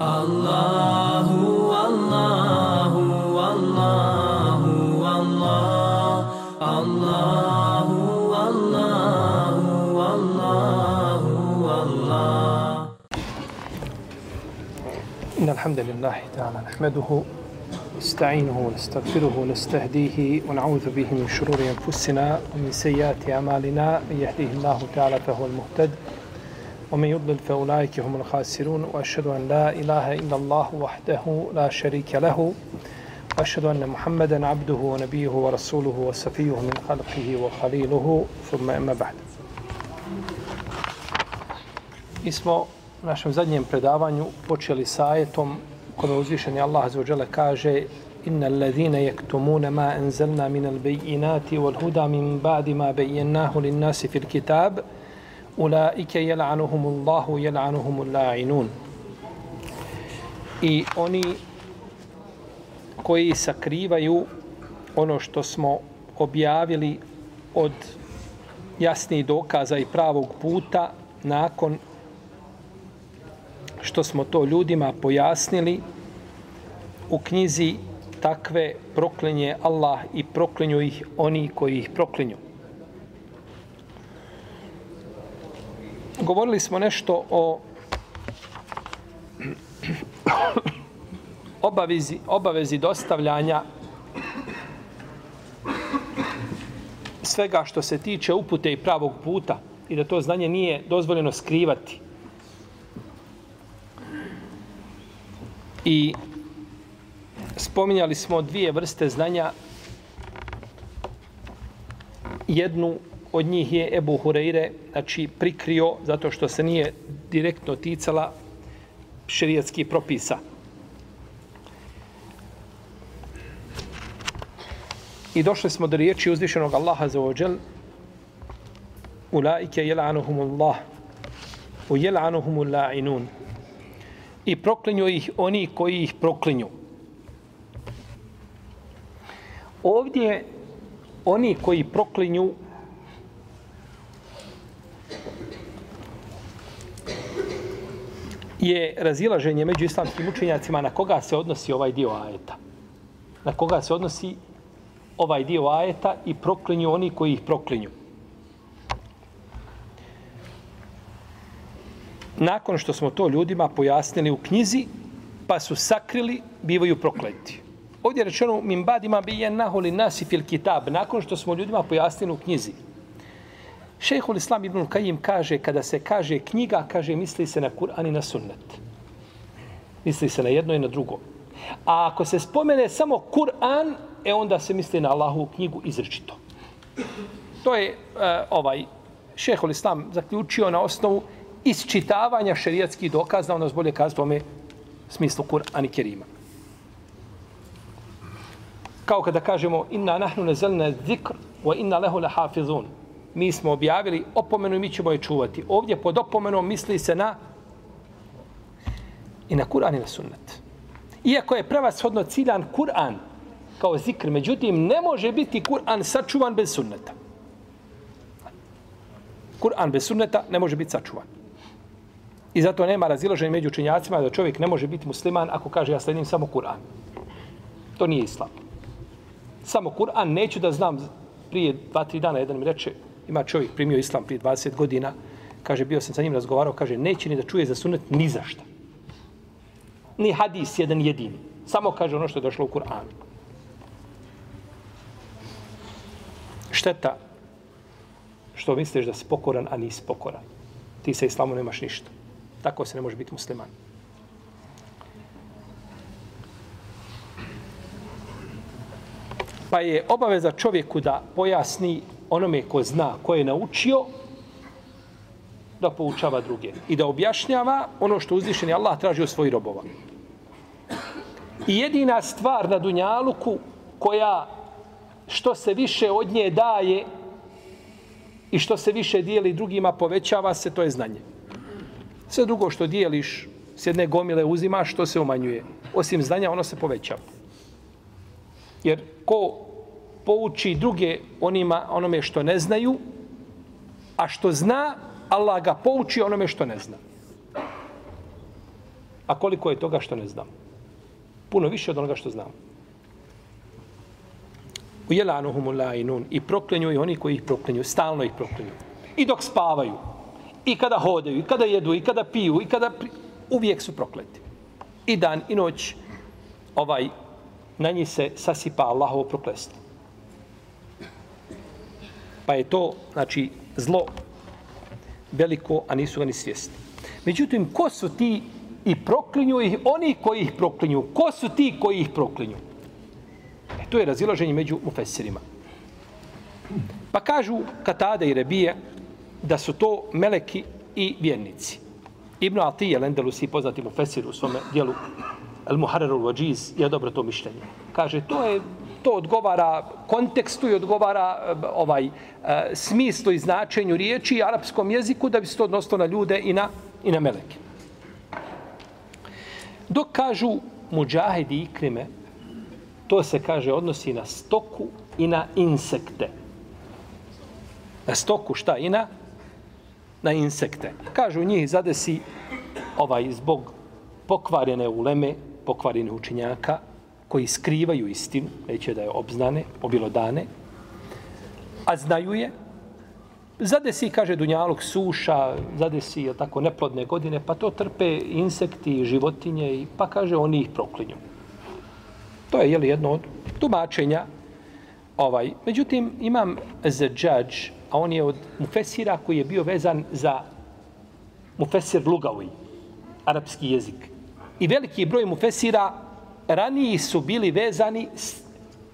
الله والله والله والله الله والله والله والله إن الحمد لله تعالى نحمده نستعينه ونستغفره ونستهديه ونعوذ به من شرور أنفسنا ومن سيئات أعمالنا من يهديه الله تعالى فهو المهتد ومن يضلل فأولئك هم الخاسرون وأشهد أن لا إله إلا الله وحده لا شريك له وأشهد أن محمدا عبده ونبيه ورسوله وصفيه من خلقه وخليله ثم أما بعد smo u našem zadnjem predavanju počeli sa ajetom kome uzvišeni Allah azzawajal kaže inna alladhina yaktumuna ma anzalna min al-bayyinati wal huda min ba'di ma bayyanahu lin-nasi fil kitab ulaike jel'anuhumullahu jel'anuhumul la'inun. I oni koji sakrivaju ono što smo objavili od jasnih dokaza i pravog puta nakon što smo to ljudima pojasnili u knjizi takve proklinje Allah i proklinju ih oni koji ih proklinju. Govorili smo nešto o obavezi, obavezi dostavljanja svega što se tiče upute i pravog puta i da to znanje nije dozvoljeno skrivati. I spominjali smo dvije vrste znanja. Jednu od njih je Ebu Hureyre, znači prikrio zato što se nije direktno ticala šerijatskih propisa. I došli smo do riječi uzvišenog Allaha za ođel Ulaike jel'anuhumullah u jel'anuhumul la'inun i proklinju ih oni koji ih proklinju. Ovdje oni koji proklinju je razilaženje među islamskim učenjacima na koga se odnosi ovaj dio ajeta. Na koga se odnosi ovaj dio ajeta i proklinju oni koji ih proklinju. Nakon što smo to ljudima pojasnili u knjizi, pa su sakrili, bivaju prokleti. Ovdje je rečeno, min badima bi je naholi nasi fil kitab, nakon što smo ljudima pojasnili u knjizi. Šejhul Islam ibn Kajim kaže, kada se kaže knjiga, kaže, misli se na Kur'an i na sunnet. Misli se na jedno i na drugo. A ako se spomene samo Kur'an, e onda se misli na Allahu knjigu izrečito. To je uh, ovaj šehol Islam zaključio na osnovu isčitavanja šerijatskih dokaza, ono bolje kazati tome smislu Kur'an i Kerima. Kao kada kažemo inna nahnu nezelne zikr wa inna lehu lahafizun mi smo objavili opomenu i mi ćemo je čuvati. Ovdje pod opomenom misli se na i na Kur'an i na sunnet. Iako je prevashodno ciljan Kur'an kao zikr, međutim, ne može biti Kur'an sačuvan bez sunneta. Kur'an bez sunneta ne može biti sačuvan. I zato nema razilaženja među učenjacima da čovjek ne može biti musliman ako kaže ja sledim samo Kur'an. To nije islam. Samo Kur'an, neću da znam prije dva, tri dana, jedan mi reče, ima čovjek primio islam prije 20 godina, kaže, bio sam sa njim razgovarao, kaže, neće ni da čuje za sunet ni za šta. Ni hadis jedan jedini. Samo kaže ono što je došlo u Kur'anu. Šteta što misliš da si pokoran, a nisi pokoran. Ti sa islamom nemaš ništa. Tako se ne može biti musliman. Pa je obaveza čovjeku da pojasni onome ko zna, ko je naučio, da poučava druge. I da objašnjava ono što uzvišeni Allah traži od svojih robova. I jedina stvar na Dunjaluku koja što se više od nje daje i što se više dijeli drugima povećava se, to je znanje. Sve drugo što dijeliš s jedne gomile uzimaš, što se umanjuje. Osim znanja, ono se povećava. Jer ko pouči druge onima onome što ne znaju, a što zna, Allah ga pouči onome što ne zna. A koliko je toga što ne znam? Puno više od onoga što znam. U jelanuhumu lainun. i proklenju i oni koji ih proklenju, stalno ih proklenju. I dok spavaju, i kada hodaju, i kada jedu, i kada piju, i kada... Pri... Uvijek su prokleti. I dan, i noć, ovaj, na njih se sasipa Allahovo proklestvo. Pa je to, znači, zlo veliko, a nisu ga ni svjesni. Međutim, ko su ti i proklinju ih oni koji ih proklinju? Ko su ti koji ih proklinju? E, to je razilaženje među mufesirima. Pa kažu Katade i Rebije da su to meleki i vjernici. Ibn Atije, Lendelusi, poznati mufesir u svome dijelu El Muharrarul Wajiz, je dobro to mišljenje. Kaže, to je to odgovara kontekstu i odgovara eh, ovaj eh, smislu i značenju riječi i arapskom jeziku da bi se to odnosilo na ljude i na, i na meleke. Dok kažu muđahedi i ikrime, to se kaže odnosi na stoku i na insekte. Na stoku šta i na? Na insekte. Kažu njih zadesi ovaj zbog pokvarene uleme, pokvarene učinjaka, koji skrivaju istinu, neće da je obznane, obilodane, a znaju je, zadesi, kaže Dunjaluk, suša, zadesi, je tako, neplodne godine, pa to trpe insekti, životinje, i pa kaže, oni ih proklinju. To je jeli, jedno od tumačenja. Ovaj. Međutim, imam za judge, a on je od mufesira koji je bio vezan za mufesir lugavi, arapski jezik. I veliki broj mufesira raniji su bili vezani,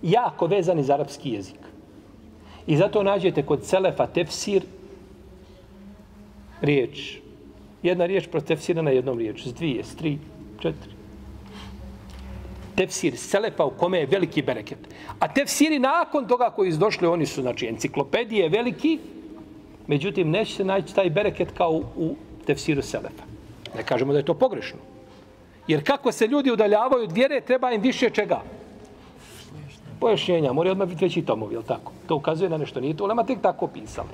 jako vezani za arapski jezik. I zato nađete kod Selefa tefsir riječ. Jedna riječ protefsirana jednom riječ. S dvije, s tri, četiri. Tefsir Selefa u kome je veliki bereket. A tefsiri nakon toga koji izdošli, oni su, znači, enciklopedije veliki, međutim, neće se naći taj bereket kao u tefsiru Selefa. Ne kažemo da je to pogrešno. Jer kako se ljudi udaljavaju od vjere, treba im više čega? Pojašnjenja. Mora odmah biti veći tomovi, jel tako? To ukazuje na nešto. Nije to ulema tek tako pisalo.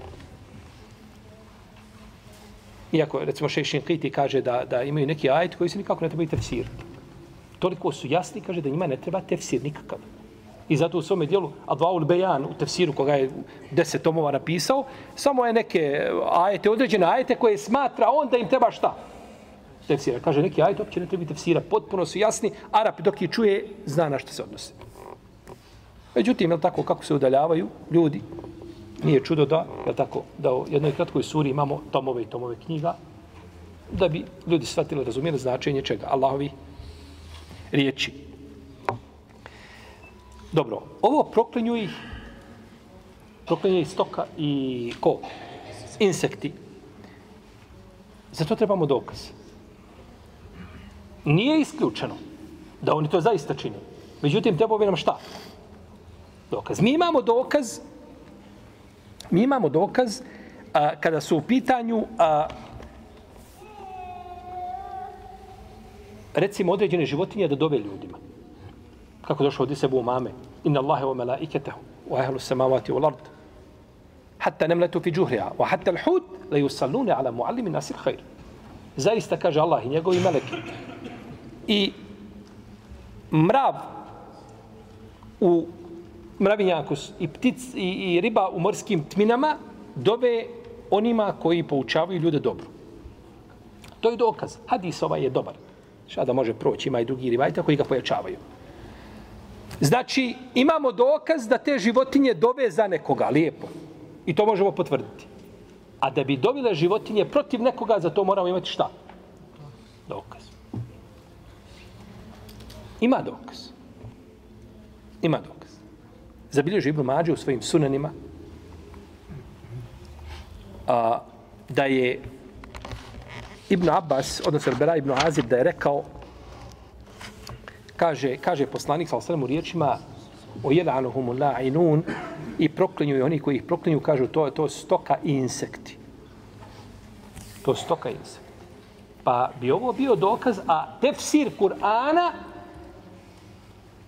Iako, recimo, Šešin Kiti kaže da, da imaju neki ajet koji se nikako ne trebaju tefsirati. Toliko su jasni, kaže da njima ne treba tefsir nikakav. I zato u svome dijelu Advaul Bejan u tefsiru koga je deset tomova napisao, samo je neke ajete, određene ajete koje smatra on da im treba šta? Tefsira. Kaže neki ajet uopće ne treba tefsira. Potpuno su jasni. Arab dok je čuje, zna na što se odnose. Međutim, je tako kako se udaljavaju ljudi, nije čudo da, je tako, da u jednoj kratkoj suri imamo tomove i tomove knjiga, da bi ljudi shvatili, razumijeli značenje čega? Allahovi riječi. Dobro, ovo proklinju ih, proklinje ih stoka i ko? Insekti. Zato trebamo dokaz nije isključeno da oni to zaista čine. Međutim, treba bi nam šta? Dokaz. Mi imamo dokaz mi imamo dokaz a, kada su u pitanju a, recimo određene životinje da dove ljudima. Kako došlo od Isebu mame. Inna Allahe wa malaiketahu wa ahlu samavati wal ard. Hatta nemletu fi džuhriha wa hatta l'hud la yusallune ala muallimi nasir khair. Zaista kaže Allah i njegovi meleki i mrav u mravinjaku i ptic i, i riba u morskim tminama dobe onima koji poučavaju ljude dobro. To je dokaz. Hadis ovaj je dobar. Šta da može proći, ima i drugi rivajta koji ga pojačavaju. Znači, imamo dokaz da te životinje dove za nekoga, lijepo. I to možemo potvrditi. A da bi dovile životinje protiv nekoga, za to moramo imati šta? Dokaz. Ima dokaz. Ima dokaz. Zabilježi Ibn Mađe u svojim sunanima a, da je Ibn Abbas, odnosno Bera Ibn Azib, da je rekao kaže, kaže poslanik sa u riječima o jelanuhumu la'inun i proklinju i oni koji ih proklinju kažu to, je to stoka i insekti. To stoka i insekti. Pa bi ovo bio dokaz, a tefsir Kur'ana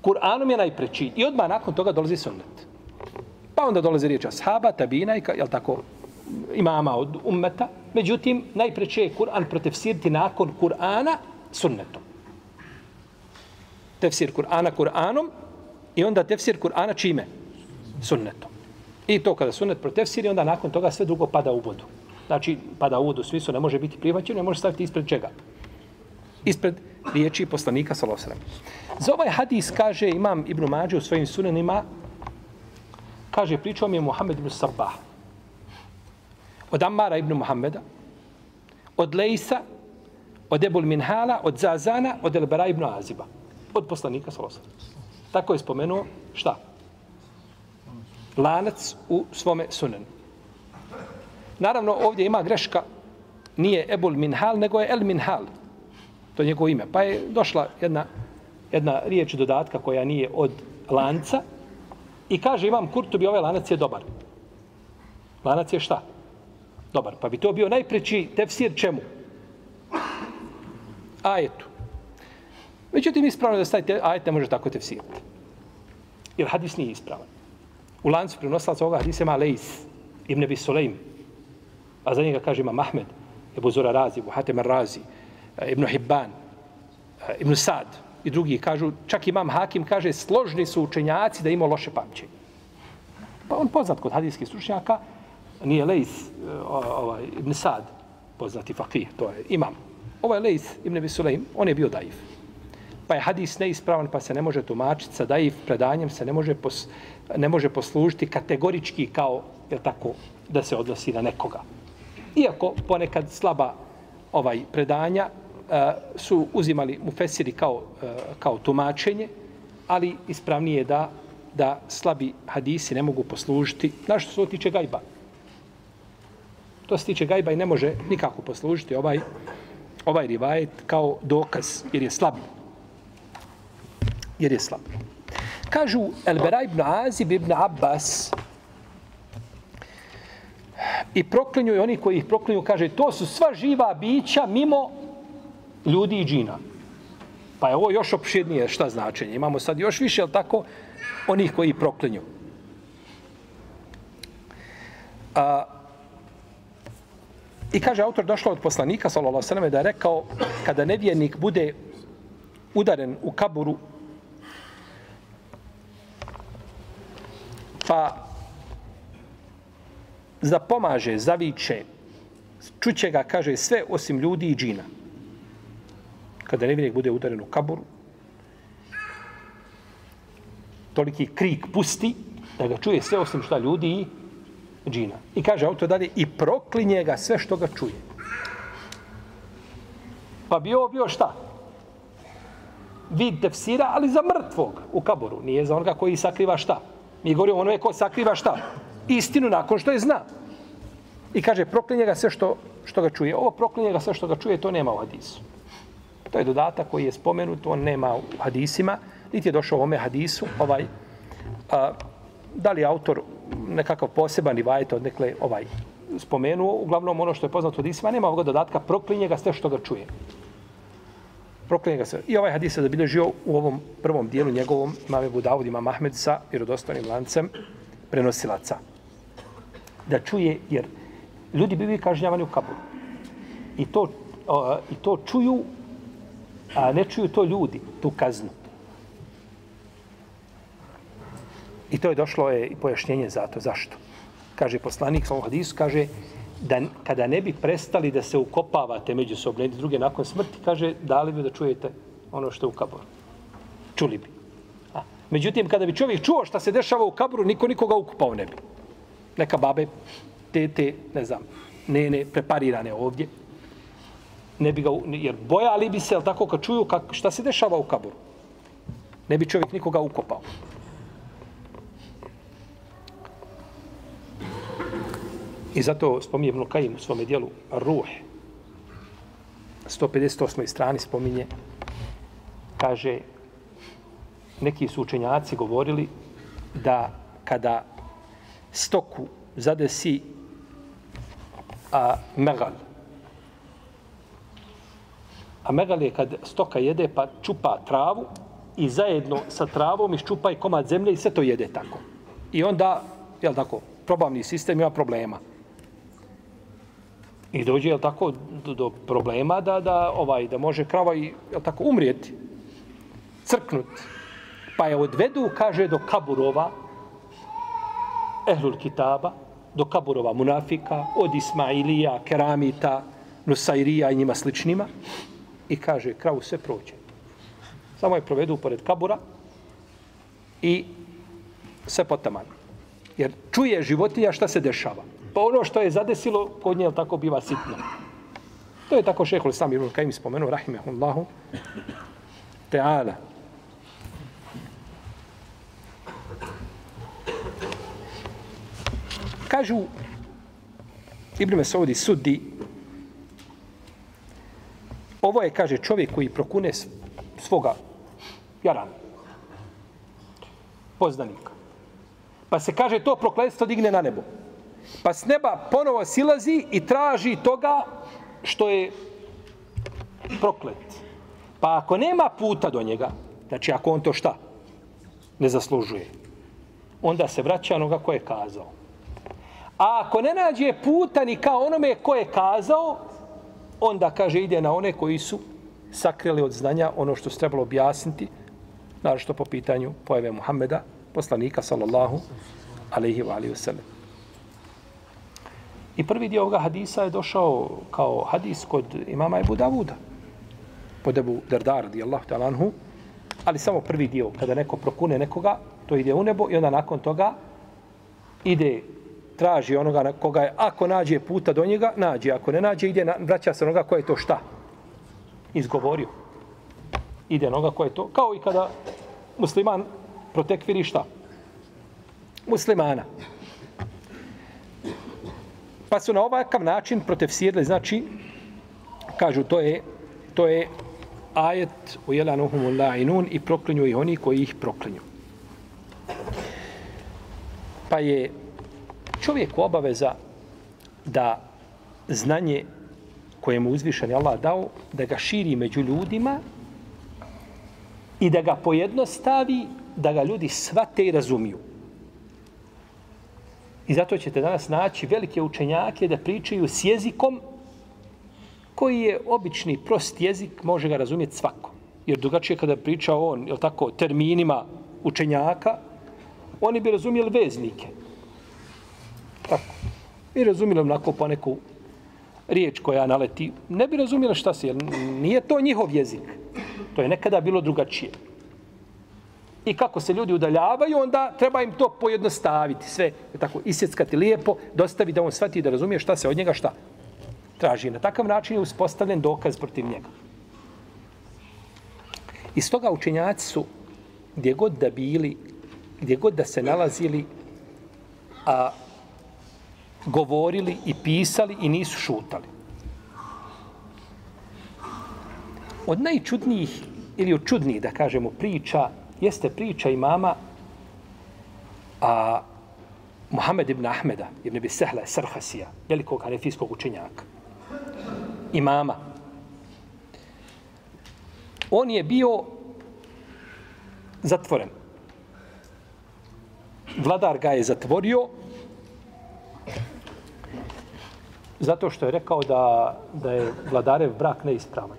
Kur'anom je najpreći. I odmah nakon toga dolazi sunnet. Pa onda dolazi riječ ashaba, tabina i jel tako, imama od ummeta. Međutim, najpreće je Kur'an protefsiriti nakon Kur'ana sunnetom. Tefsir Kur'ana Kur'anom i onda tefsir Kur'ana čime? Sunnetom. I to kada sunnet protefsiri, onda nakon toga sve drugo pada u vodu. Znači, pada u vodu smislu, ne može biti prihvaćeno, ne može staviti ispred čega? Ispred riječi poslanika Salosrem. Za ovaj hadis kaže imam Ibn Mađe u svojim sunenima, kaže, pričao mi je Muhammed ibn Sarbah. Od Ammara ibn Muhammeda, od Lejsa, od Ebul Minhala, od Zazana, od Elbera ibn Aziba. Od poslanika Salosrem. Tako je spomenuo šta? Lanac u svome sunenu. Naravno, ovdje ima greška, nije Ebul Minhal, nego je El Minhal. To je njegovo ime. Pa je došla jedna, jedna riječ dodatka koja nije od lanca i kaže imam Kurtubi, ovaj lanac je dobar. Lanac je šta? Dobar. Pa bi to bio najpreći tefsir čemu? Ajetu. Međutim, ispravno da stavite ajet ne može tako tefsirati. Jer hadis nije ispravan. U lancu prenosalaca ovoga hadisa ima Leis, Ibn Abi Sulejm, a za njega kaže ima Mahmed, Ebu Zura Razi, Buhatem Razi, Eh, ibn Hibban, eh, Ibn Sad i drugi kažu, čak imam Hakim kaže, složni su učenjaci da imao loše pamćenje. Pa on poznat kod hadijskih stručnjaka, nije Lejs, eh, ovaj, Ibn Sad, poznati fakih, to je imam. Ovo je Lejs Ibn Abi on je bio daif pa je hadis neispravan, pa se ne može tumačiti sa daif predanjem, se ne može, pos, ne može poslužiti kategorički kao je tako da se odnosi na nekoga. Iako ponekad slaba ovaj predanja su uzimali mu fesiri kao, kao tumačenje, ali ispravnije je da, da slabi hadisi ne mogu poslužiti. Znaš što se tiče gajba? To se tiče gajba i ne može nikako poslužiti ovaj, ovaj rivajet kao dokaz, jer je slab jer je slab. Kažu Elbera ibn Azib ibn Abbas i proklinju i oni koji ih proklinju, kaže, to su sva živa bića mimo ljudi i džina. Pa je ovo još opširnije šta značenje. Imamo sad još više, ali tako, onih koji proklinju. A, I kaže autor, došlo od poslanika, sallallahu sallam, da je rekao, kada nevjernik bude udaren u kaburu, pa zapomaže, zaviče, čuće ga, kaže, sve osim ljudi i džina. Kada nevinek bude udaren u kaburu, toliki krik pusti, da ga čuje sve osim šta ljudi i džina. I kaže auto dalje, i proklinje ga sve što ga čuje. Pa bi ovo bio šta? Vid tefsira, ali za mrtvog u kaboru. Nije za onoga koji sakriva šta? Mi govorimo onome ko sakriva šta? Istinu nakon što je zna. I kaže, proklinje ga sve što, što ga čuje. Ovo proklinje ga sve što ga čuje, to nema u hadisu. To je dodatak koji je spomenut, on nema u hadisima, niti je došao u ome hadisu. Ovaj, a, da li autor nekakav poseban i vajete od nekle ovaj, spomenuo, uglavnom ono što je poznato od hadisima, nema ovoga dodatka, proklinje ga sve što ga čuje proklinje ga sve. I ovaj hadis je zabilježio u ovom prvom dijelu njegovom imame Budavud ima Mahmed sa vjerodostojnim lancem prenosilaca. Da čuje, jer ljudi bivaju kažnjavani u kaburu. I to, uh, I to čuju, a ne čuju to ljudi, tu kaznu. I to je došlo je i pojašnjenje za to. Zašto? Kaže poslanik sa hadisu, kaže, da kada ne bi prestali da se ukopavate međusobno jedni druge nakon smrti, kaže, dali bi da čujete ono što je u kaboru. Čuli bi. A, međutim, kada bi čovjek čuo šta se dešava u kaboru, niko nikoga ukupao ne bi. Neka babe, tete, ne znam, nene, preparirane ovdje, ne bi ga, jer bojali bi se, tako, kad čuju kak, šta se dešava u kaburu. Ne bi čovjek nikoga ukopao. I zato spominje Ibn Kajim u svome dijelu Ruh. 158. strani spominje, kaže, neki su učenjaci govorili da kada stoku zadesi a, megal, a megal je kad stoka jede pa čupa travu i zajedno sa travom iščupa i komad zemlje i sve to jede tako. I onda, jel tako, probavni sistem ima problema. I dođe, je tako, do, do problema da, da, ovaj, da može krava i, je tako, umrijeti. crknut. Pa je odvedu, kaže, do kaburova, ehlul kitaba, do kaburova munafika, od Ismailija, Keramita, Nusairija i njima sličnima. I kaže, kravu sve prođe. Samo je provedu pored kabura i sve potaman. Jer čuje životinja šta se dešava. Pa ono što je zadesilo, kod nje tako biva sitno. To je tako šehol sam Ibn Kajim spomenuo, rahimehullahu, ta'ala. Kažu Ibn Mesaudi sudi ovo je, kaže, čovjek koji prokune svoga jarana, poznanika. Pa se kaže to prokletstvo digne na nebo. Pa s neba ponovo silazi i traži toga što je proklet. Pa ako nema puta do njega, znači ako on to šta? Ne zaslužuje. Onda se vraća onoga ko je kazao. A ako ne nađe puta ni kao onome ko je kazao, onda kaže ide na one koji su sakrili od znanja ono što se trebalo objasniti, naravno po pitanju pojave Muhammeda, poslanika sallallahu alaihi wa alaihi wa. I prvi dio ovoga hadisa je došao kao hadis kod imama Ebu Davuda, pod Ebu Dardar, radijallahu ta'ala anhu, ali samo prvi dio, kada neko prokune nekoga, to ide u nebo i onda nakon toga ide traži onoga na koga je, ako nađe puta do njega, nađe, ako ne nađe, ide, na, vraća se onoga ko je to šta? Izgovorio. Ide onoga ko je to, kao i kada musliman protekviri šta? Muslimana. Pa su na ovakav način protefsirili, znači, kažu, to je, to je ajet u jelanuhumu la'inun i proklinju i oni koji ih proklinju. Pa je čovjeku obaveza da znanje koje mu uzvišen je Allah dao, da ga širi među ljudima i da ga pojednostavi, da ga ljudi svate i razumiju. I zato ćete danas naći velike učenjake da pričaju s jezikom koji je obični, prost jezik, može ga razumjeti svako. Jer drugačije kada priča on, je tako, terminima učenjaka, oni bi razumjeli veznike. Tako. I razumjeli onako pa neku riječ koja naleti. Ne bi razumjeli šta se, jer nije to njihov jezik. To je nekada bilo drugačije i kako se ljudi udaljavaju, onda treba im to pojednostaviti. Sve tako isjeckati lijepo, dostavi da on shvati da razumije šta se od njega šta traži. Na takav način je uspostavljen dokaz protiv njega. I stoga učenjaci su gdje god da bili, gdje god da se nalazili, a govorili i pisali i nisu šutali. Od najčudnijih ili od čudnijih, da kažemo, priča jeste priča imama a Muhammed ibn Ahmeda, ibn Abi Sehla, Sarhasija, velikog hanefijskog učenjaka. Imama. On je bio zatvoren. Vladar ga je zatvorio zato što je rekao da, da je vladarev brak neispravan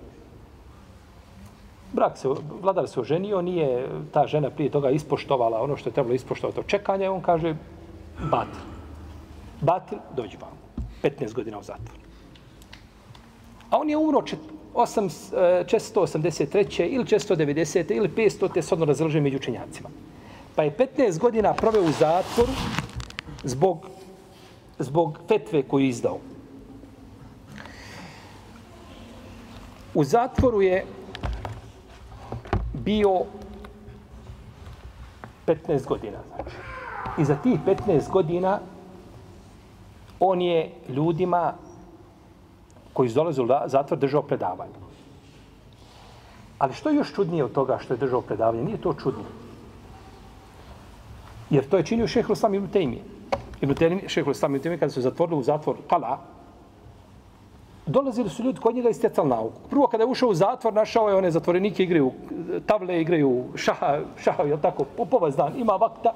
brak se, vladar se oženio, nije ta žena prije toga ispoštovala ono što je trebalo ispoštovati od čekanja, on kaže, batil. Batil, dođi vam. 15 godina u zatvor. A on je umro 483. E, ili 490. ili 500. te se odno među učenjacima. Pa je 15 godina proveo u zatvoru zbog, zbog fetve koju je izdao. U zatvoru je bio 15 godina. Znači. I za tih 15 godina on je ljudima koji su dolazili u zatvor držao predavanje. Ali što je još čudnije od toga što je držao predavanje? Nije to čudno. Jer to je činio šehr Islam ibn Tejmije. Ibn Tejmije, šehr Islam ibn Tejmije, kada su zatvorili u zatvor Kala, dolazili su ljudi kod njega i stjecali nauku. Prvo kada je ušao u zatvor, našao je one zatvorenike, igraju tavle, igraju šaha, šaha, jel tako, popovac dan, ima vakta,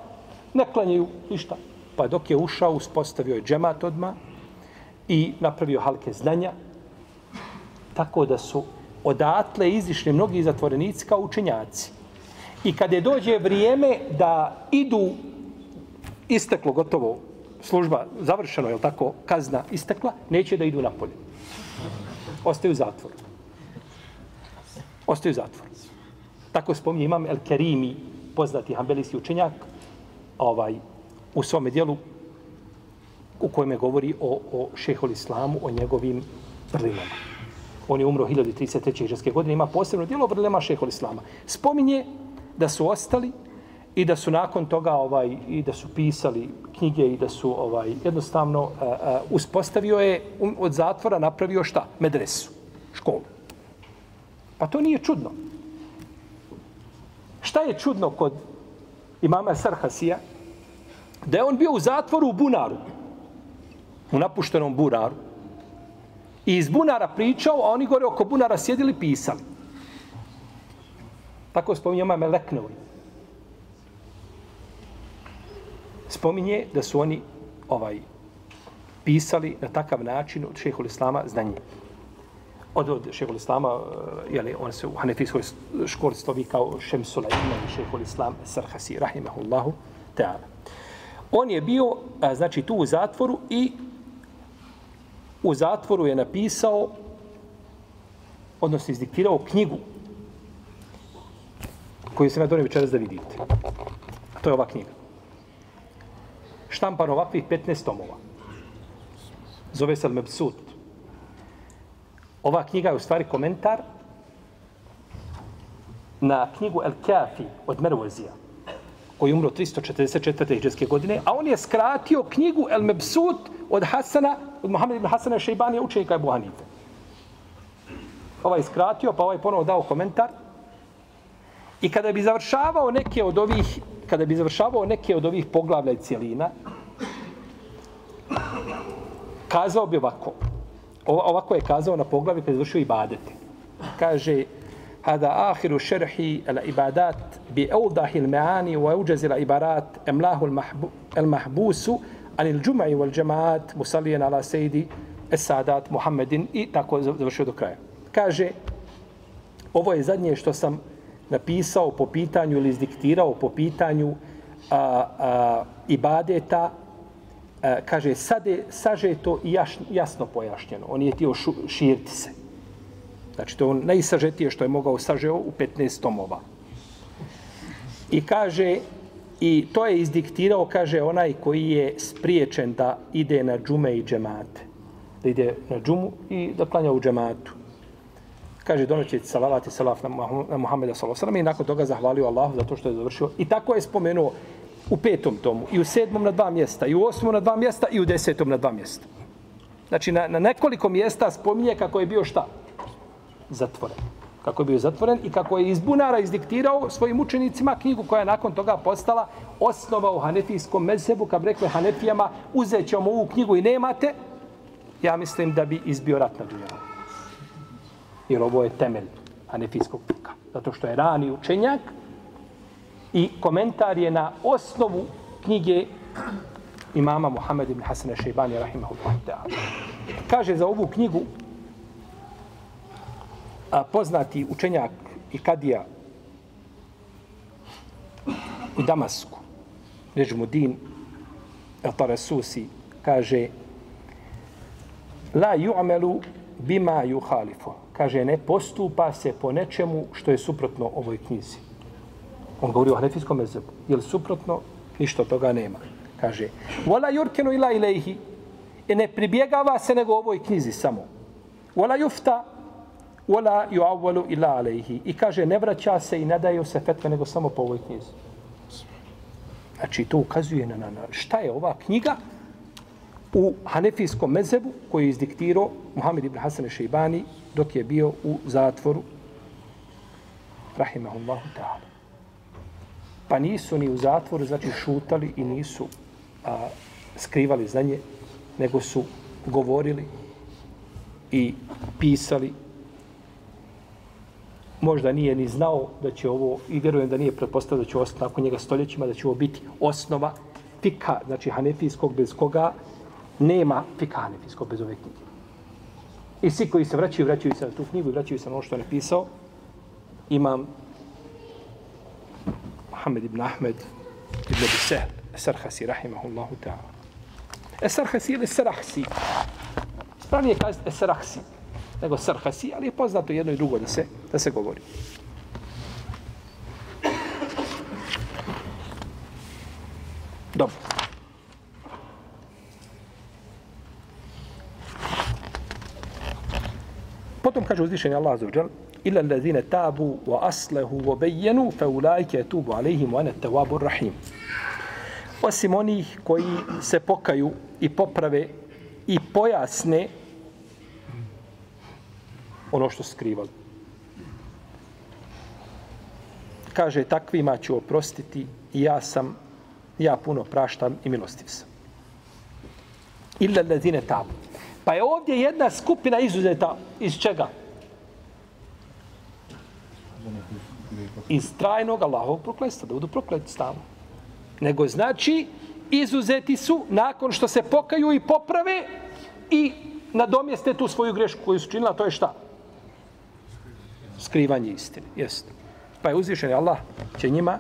ne klanjaju ništa. Pa dok je ušao, uspostavio je džemat odma i napravio halke znanja, tako da su odatle izišli mnogi zatvorenici kao učenjaci. I kad je dođe vrijeme da idu, isteklo gotovo služba, završeno, je tako, kazna istekla, neće da idu na polje. Ostaju u zatvoru. Ostaju u zatvoru. Tako spominje imam El Kerimi, poznati hambelijski učenjak, ovaj, u svome dijelu u kojem je govori o, o šehol islamu, o njegovim vrlinama. On je umro 1033. godine, ima posebno dijelo o vrlinama šehol islama. Spominje da su ostali i da su nakon toga ovaj i da su pisali knjige i da su ovaj jednostavno uh, uh, uspostavio je um, od zatvora napravio šta? Medresu školu. Pa to nije čudno. Šta je čudno kod imama Sarhasija? Da je on bio u zatvoru u Bunaru u napuštenom Bunaru i iz Bunara pričao a oni gore oko Bunara sjedili pisali. Tako spominje imam Leknovi spominje da su oni ovaj pisali na takav način od šehol islama znanje. Od, od šehol islama, eh, jeli, on se u hanefijskoj školi slovi kao Šemsula ima šehol islam Sarhasi, rahimahullahu ta'ala. On je bio, a, znači, tu u zatvoru i u zatvoru je napisao, odnosno izdiktirao knjigu koju sam ja donio večeras da vidite. To je ova knjiga štampan ovakvih 15 tomova. Zove se Al-Mebsut. Ova knjiga je u stvari komentar na knjigu El Kafi od Mervozija, koji je umro 344. hiđarske godine, a on je skratio knjigu El Mebsut od Hasana, od Mohamed ibn Hasana Šeibanija, učenika Ebu Hanife. Ovaj skratio, pa ovaj ponovo dao komentar. I kada bi završavao neke od ovih kada bi završavao neke od ovih poglavlja i cijelina, kazao bi ovako. Ovako je kazao na poglavi kada je završio ibadete. Kaže, hada ahiru šerhi al ibadat bi eudahi il-me'ani wa eujazil ibarat emlahu al mahbusu an il-đumai wal džemaat musalijen ala sejdi esadat Muhammedin i tako završio do kraja. Kaže, ovo je zadnje što sam napisao po pitanju ili izdiktirao po pitanju a, a, ibadeta, a, kaže, sade, saže to i jaš, jasno pojašnjeno. On je tio šu, širiti se. Znači, to je on najsažetije što je mogao sažeo u 15 tomova. I kaže, i to je izdiktirao, kaže, onaj koji je spriječen da ide na džume i džemate. Da ide na džumu i da klanja u džematu kaže donoći salavat i salaf na, na Muhammeda sallallahu i nakon toga zahvalio Allahu zato što je završio. I tako je spomenuo u petom tomu, i u sedmom na dva mjesta, i u osmom na dva mjesta, i u desetom na dva mjesta. Znači, na, na nekoliko mjesta spominje kako je bio šta? Zatvoren. Kako je bio zatvoren i kako je iz bunara izdiktirao svojim učenicima knjigu koja je nakon toga postala osnova u hanefijskom mezebu, kad rekli hanefijama, uzet ćemo ovu knjigu i nemate, ja mislim da bi izbio rat na dunjavu jer ovo je temelj hanefijskog fika. Zato što je rani učenjak i komentar je na osnovu knjige imama Muhammed ibn Hasan Šeibani rahimahullah ta'ala. Kaže za ovu knjigu a, poznati učenjak i kadija u Damasku, Režmudin el-Tarasusi, kaže La ju'amelu bima juhalifu kaže, ne postupa se po nečemu što je suprotno ovoj knjizi. On govori o hanefijskom mezebu. Je li suprotno? Ništa toga nema. Kaže, vola jurkenu ila ilaihi, i ne pribjegava se nego ovoj knjizi samo. Vola jufta, vola ju avvalu ila alaihi. I kaže, ne vraća se i ne daju se fetve nego samo po ovoj knjizi. Znači, to ukazuje na, na, na šta je ova knjiga u hanefijskom mezebu koji je izdiktirao Muhammed ibn Hasan Šeibani dok je bio u zatvoru rahimahullahu ta'ala. Pa nisu ni u zatvoru, znači šutali i nisu a, skrivali znanje, nego su govorili i pisali. Možda nije ni znao da će ovo, i vjerujem da nije pretpostavio da će ostati nakon njega stoljećima, da će ovo biti osnova fika, znači hanefijskog, bez koga nema fika hanefijskog bez ove knjige. I svi koji se vraćaju, vraćaju se na tu knjigu i vraćaju se na ono što je napisao. Imam Muhammed ibn Ahmed ibn Abi Sehl, Sarhasi, rahimahullahu ta'ala. Esarhasi ili Sarahsi. Spravnije je kazati Esarhasi nego Sarhasi, ali je poznato jedno i drugo da se, da se govori. Dobro. Potom kaže uzvišeni Allah za uđel, ila illa tabu wa aslahu wa bejenu fa ulaika tubu alayhim wa ana at-tawwabur rahim. Osim onih koji se pokaju i poprave i pojasne ono što skrivali. Kaže, takvima ću oprostiti i ja sam, ja puno praštam i milostiv sam. Illa allazina tabu. Pa je ovdje jedna skupina izuzeta iz čega? Iz trajnog Allahovog prokletstva, da budu prokleti stalno. Nego znači, izuzeti su nakon što se pokaju i poprave i nadomjeste tu svoju grešku koju su činila, to je šta? Skrivanje istine, jeste. Pa je uzvišen Allah će njima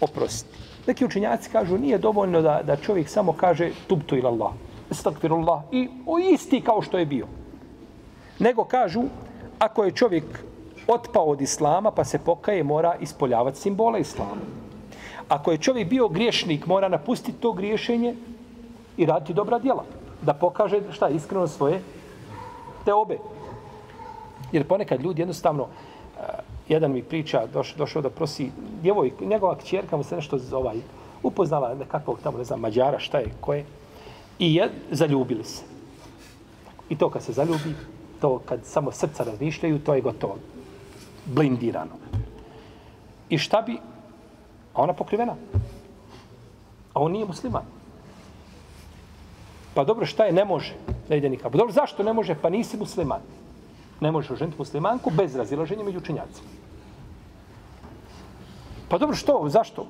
oprostiti. Neki učinjaci kažu nije dovoljno da, da čovjek samo kaže tubtu ila Allah estakfirullah, i o isti kao što je bio. Nego kažu, ako je čovjek otpao od islama, pa se pokaje, mora ispoljavati simbole islama. Ako je čovjek bio griješnik, mora napustiti to griješenje i raditi dobra djela. Da pokaže šta iskreno svoje te obe. Jer ponekad ljudi jednostavno, uh, jedan mi priča, doš, došao da prosi djevojku, njegova kćerka mu se nešto zove, upoznala nekakvog tamo, ne znam, mađara, šta je, ko je, I je, zaljubili se. I to kad se zaljubi, to kad samo srca razmišljaju, to je gotovo. Blindirano. I šta bi? A ona pokrivena. A on nije musliman. Pa dobro, šta je? Ne može. Ne ide nikako. Pa dobro, zašto ne može? Pa nisi musliman. Ne možeš oženiti muslimanku bez razilaženja među učenjacima. Pa dobro, što? Zašto?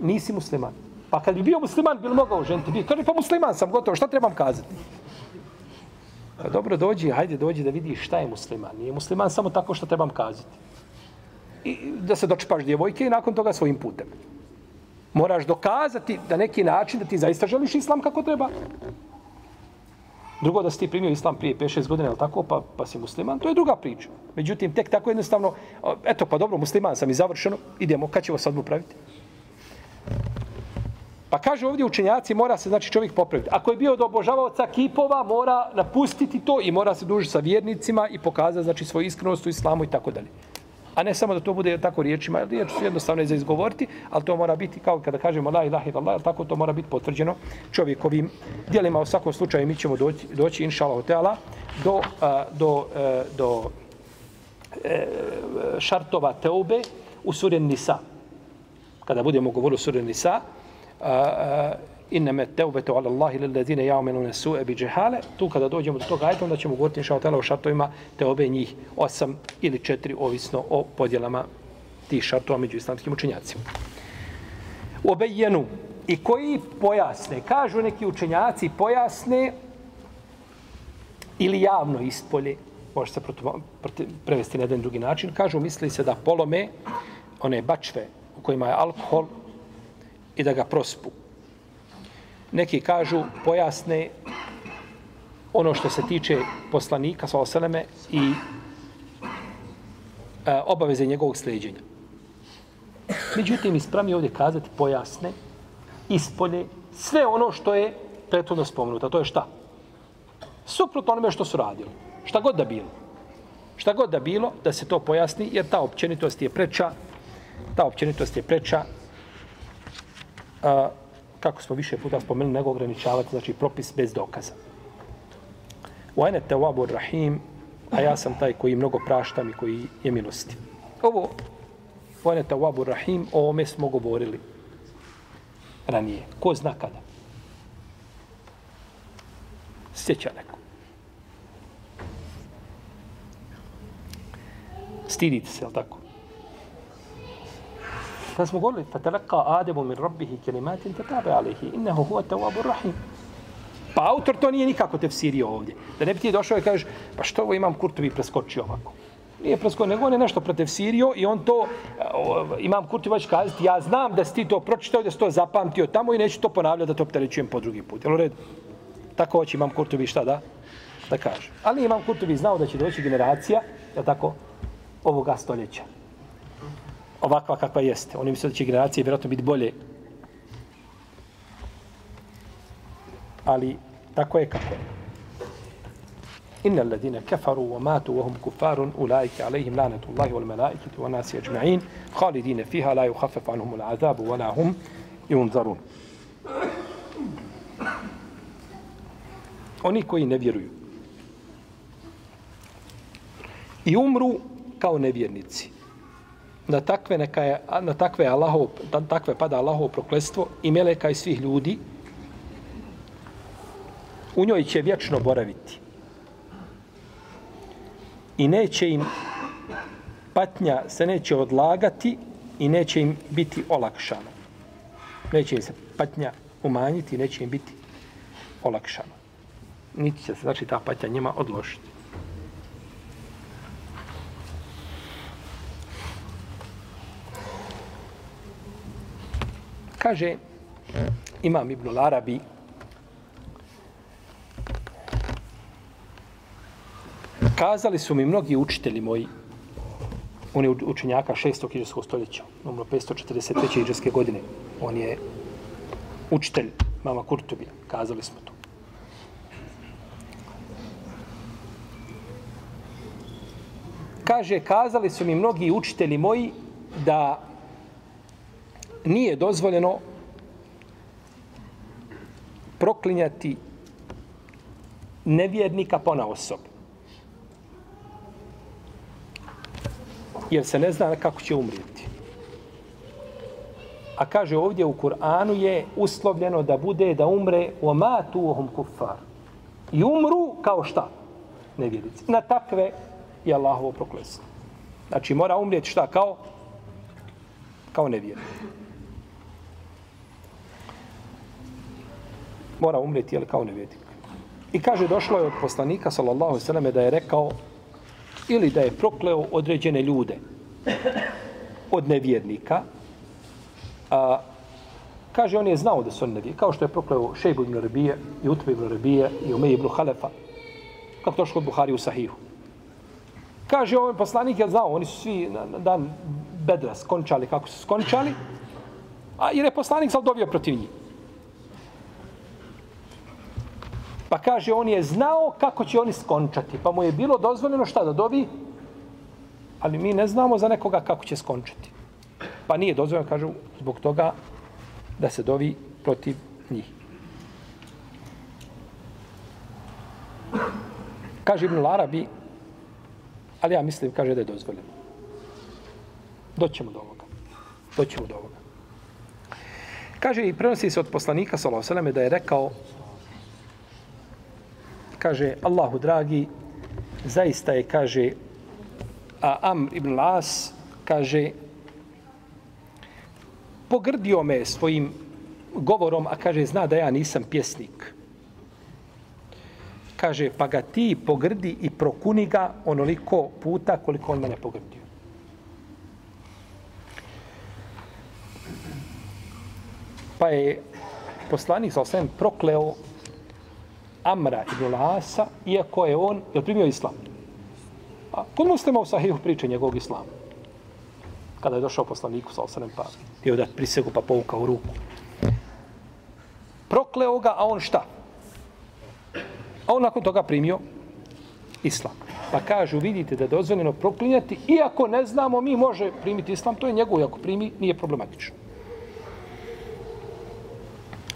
Nisi musliman. Pa kad bi bio musliman, bi li mogao ženiti? Bi, kaže, pa musliman sam, gotovo, šta trebam kazati? Pa dobro, dođi, hajde, dođi da vidiš šta je musliman. Nije musliman samo tako što trebam kazati. I da se dočepaš djevojke i nakon toga svojim putem. Moraš dokazati da neki način da ti zaista želiš islam kako treba. Drugo da si ti primio islam prije 5-6 godina, ili tako, pa, pa si musliman, to je druga priča. Međutim, tek tako jednostavno, eto, pa dobro, musliman sam i završeno, idemo, kad ćemo sad mu praviti? Pa kaže ovdje učenjaci, mora se znači čovjek popraviti. Ako je bio od obožavaoca kipova, mora napustiti to i mora se dužiti sa vjernicima i pokazati znači svoju iskrenost u islamu i tako dalje. A ne samo da to bude tako riječima, jer riječ su jednostavno za izgovoriti, ali to mora biti kao kada kažemo la ilaha illallah, tako to mora biti potvrđeno čovjekovim dijelima. U svakom slučaju mi ćemo doći, doći inša Allah, do, do, a, do, e, do e, šartova teube u suri Nisa. Kada budemo govorili o suri Nisa, innama tawbatu ala Allahi lil ladina ya'maluna su'a bi jahala tu kada dođemo do toga ajeta onda ćemo govoriti insha Allah o šartovima te obe njih osam ili četiri ovisno o podjelama tih šartova među islamskim učenjacima. Obejenu i koji pojasne, kažu neki učenjaci pojasne ili javno ispolje, može se prevesti na jedan drugi način, kažu misli se da polome one bačve u kojima je alkohol i da ga prospu. Neki kažu, pojasne ono što se tiče poslanika, sa osaleme, i e, obaveze njegovog sljeđenja. Međutim, ispravni ovdje kazati pojasne, ispolje, sve ono što je prethodno spomenuto. To je šta? Suprot onome što su radili. Šta god da bilo. Šta god da bilo, da se to pojasni, jer ta općenitost je preča, ta općenitost je preča a, kako smo više puta spomenuli, nego ograničavati, znači propis bez dokaza. Wa tawabur rahim, a ja sam taj koji mnogo praštam i koji je milosti. Ovo, wa tawabur rahim, o ome smo govorili ranije. Ko zna kada? Sjeća neko. Stidite se, je tako? Kad smo govorili, fatalaka Ademu min rabbihi kelimatin tetabe alihi, innehu huwa tawabu rahim. Pa autor to nije nikako tefsirio ovdje. Da ne bi ti došao i kažeš, pa što ovo imam kurtovi preskočio ovako. Nije preskočio, nego on je nešto protefsirio i on to, eh, imam Kurtovi već kazati, ja znam da si ti to pročitao, da si to zapamtio tamo i neću to ponavljati da to opterećujem po drugi put. Jel u redu? Tako hoće imam Kurtovi šta da? Da kaže. Ali imam Kurtovi znao da će doći generacija, je tako, ovoga stoljeća. Ovakva kakva jeste. Oni misle da će generacije vjerojatno biti bolje. Ali tako je kako je. Inna alladine kafaru wa matu wa hum kufarun ulaike alaihim lanatu wal malaikati wa nasi ajma'in khalidine fiha la yukhaffafu anhum al azabu wa la hum yunzarun. Oni koji ne vjeruju i umru kao nevjernici. Na takve neka je, na takve Allahov, na takve pada Allahov prokletstvo i meleka i svih ljudi. U njoj će vječno boraviti. I neće im patnja se neće odlagati i neće im biti olakšano. Neće im se patnja umanjiti i neće im biti olakšano. Niti će se, znači, ta patnja njima odložiti. Kaže Imam Ibn Arabi Kazali su mi mnogi učitelji moji on je učenjaka 6. iđeskog stoljeća, umro 543. iđeske godine. On je učitelj mama Kurtubija, kazali smo to. Kaže, kazali su mi mnogi učitelji moji da nije dozvoljeno proklinjati nevjernika pona osob. Jer se ne zna kako će umrijeti. A kaže ovdje u Kur'anu je uslovljeno da bude da umre u matu uhum kufar. I umru kao šta? Nevjernici. Na takve je Allahovo proklestvo. Znači mora umrijeti šta? Kao? Kao nevjernik. Mora umreti jel, kao nevjednik. I kaže, došlo je od poslanika, sallallahu sallam, da je rekao, ili da je prokleo određene ljude od nevjernika, a, kaže, on je znao da su oni nevjernici, kao što je prokleo Šejbu ibn Rabije, i Utbe ibn Rabije, i Umej ibn Halefa, kako došlo što Buhari u Sahihu. Kaže, ovaj poslanik je znao, oni su svi na, na dan bedra skončali kako su skončali, a jer je poslanik sad dobio protiv njih. Pa kaže, on je znao kako će oni skončati. Pa mu je bilo dozvoljeno šta da dovi? Ali mi ne znamo za nekoga kako će skončati. Pa nije dozvoljeno, kažu, zbog toga da se dovi protiv njih. Kaže Ibn Larabi, ali ja mislim, kaže da je dozvoljeno. Doćemo do ovoga. Doćemo do ovoga. Kaže i prenosi se od poslanika, sallahu sallam, da je rekao, kaže Allahu dragi zaista je kaže a Amr ibn Las kaže pogrdio me svojim govorom a kaže zna da ja nisam pjesnik. Kaže pa ga ti pogrdi i prokuni ga onoliko puta koliko on mene pogrdio. Pa je poslanik sa osvijem prokleo Amra ibn Lasa, iako je on, je primio islam? A kod muslima u sahihu priče njegovog islama? Kada je došao poslaniku sa osanem pa je da prisegu pa povukao u ruku. Prokleo ga, a on šta? A on nakon toga primio islam. Pa kažu, vidite da je dozvoljeno proklinjati, iako ne znamo, mi može primiti islam, to je njegov, ako primi, nije problematično.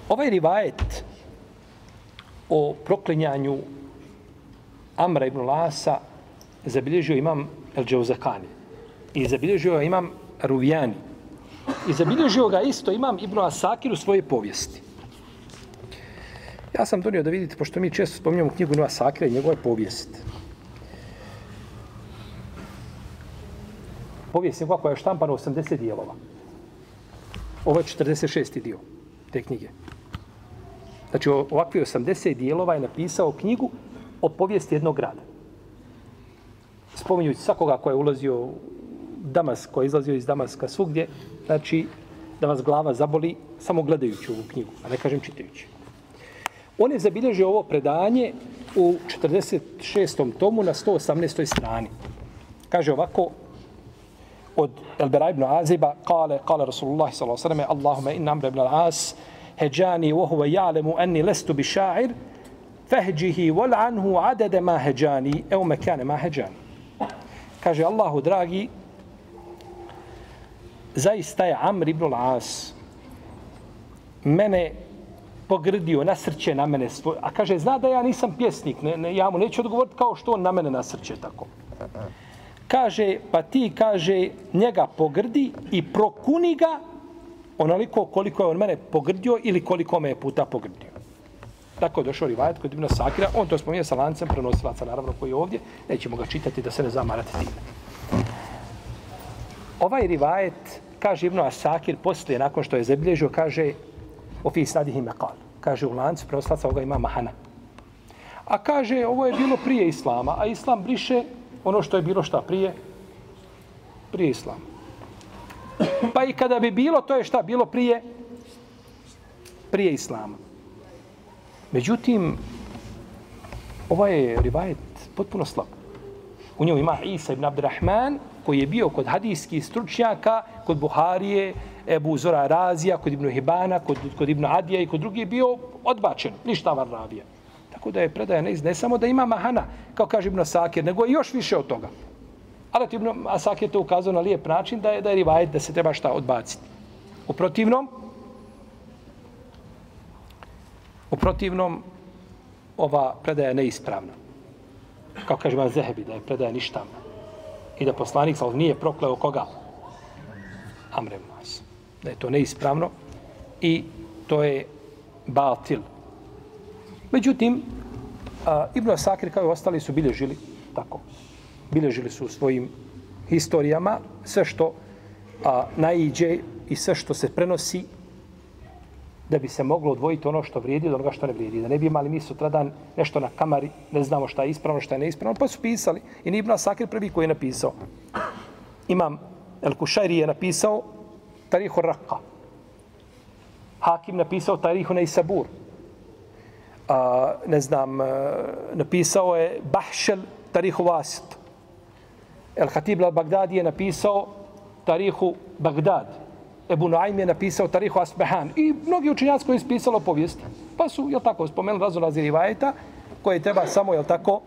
Ovaj rivajet, o proklinjanju Amra ibn Lasa zabilježio imam El Džauzakani. I zabilježio imam Ruvijani. I zabilježio ga isto imam Ibn Asakir u svoje povijesti. Ja sam donio da vidite, pošto mi često spominjamo knjigu Ibn Asakira i njegove povijesti. Povijest je koja je štampana 80 dijelova. Ovo je 46. dio te knjige. Znači, ovakvi 80 dijelova je napisao knjigu o povijesti jednog grada. spominjući svakoga ko je ulazio u Damask, ko je izlazio iz Damaska svugdje, znači da vas glava zaboli samo gledajući ovu knjigu, a ne kažem čitajući. On je zabilježio ovo predanje u 46. tomu na 118. strani. Kaže ovako, od Elbera ibn Aziba, kale, kale Rasulullah s.a.v. Allahume inna amre ibn al-As, heđani wa huwa ja'lemu enni lestu bi ša'ir, fehđihi wal anhu adede ma heđani, evo mekane ma heđani. Kaže Allahu dragi, zaista je Amr ibn al-As mene pogrdio, nasrće na mene svoj, a kaže, zna da ja nisam pjesnik, ne, ne, ja mu neću odgovoriti kao što on na mene nasrće tako. Kaže, pa ti, kaže, njega pogrdi i prokuni ga onoliko koliko je on mene pogrdio ili koliko me je puta pogrdio. Tako je došao rivajet kod Ibn Sakira, on to spominje sa lancem prenosilaca, naravno, koji je ovdje, nećemo ga čitati da se ne zamarate time. Ovaj rivajet, kaže Ibn Asakir, poslije, nakon što je zabilježio, kaže, o fi sadihi meqal. Kaže, u lancu prenosilaca ovoga ima mahana. A kaže, ovo je bilo prije Islama, a Islam briše ono što je bilo šta prije? Prije Islama. Pa i kada bi bilo, to je šta bilo prije? Prije Islama. Međutim, ovaj je rivajet potpuno slab. U njoj ima Isa ibn Abdurrahman, koji je bio kod hadijskih stručnjaka, kod Buharije, Ebu Zora Razija, kod Ibn Hibana, kod, kod Ibn Adija i kod drugi je bio odbačen. Ništa var ravija. Tako da je predaja ne, ne samo da ima mahana, kao kaže Ibn Sakir, nego je još više od toga. Ali Ibn Asakir to ukazao na lijep način da je, da je rivajet da se treba šta odbaciti. U protivnom, u protivnom, ova predaja je neispravna. Kao kaže Ibn Zehebi, da je predaja ništavna. I da poslanik sal nije prokleo koga? Amrem nas. Da je to neispravno i to je batil. Međutim, a, Ibn Asakir kao i ostali su bilježili tako. Bilježili su svojim historijama sve što a, naiđe i sve što se prenosi da bi se moglo odvojiti ono što vrijedi od onoga što ne vrijedi. Da ne bi imali mi sutradan nešto na kamari, ne znamo šta je ispravno, šta je neispravno, pa su pisali. I Ibn Asakir prvi koji je napisao. Imam El Kušajri je napisao Tarihu Raqqa. Hakim napisao Tarihu Neisabur a, ne znam, napisao je Bahšel Tarihu Vasit. El Hatib al-Baghdadi je napisao Tarihu Bagdad. Ebu Naim je napisao Tarihu Asbehan. I mnogi učinjaci koji su pisalo povijest. Pa su, jel tako, spomenuli razno razi rivajeta koje treba samo, jel tako,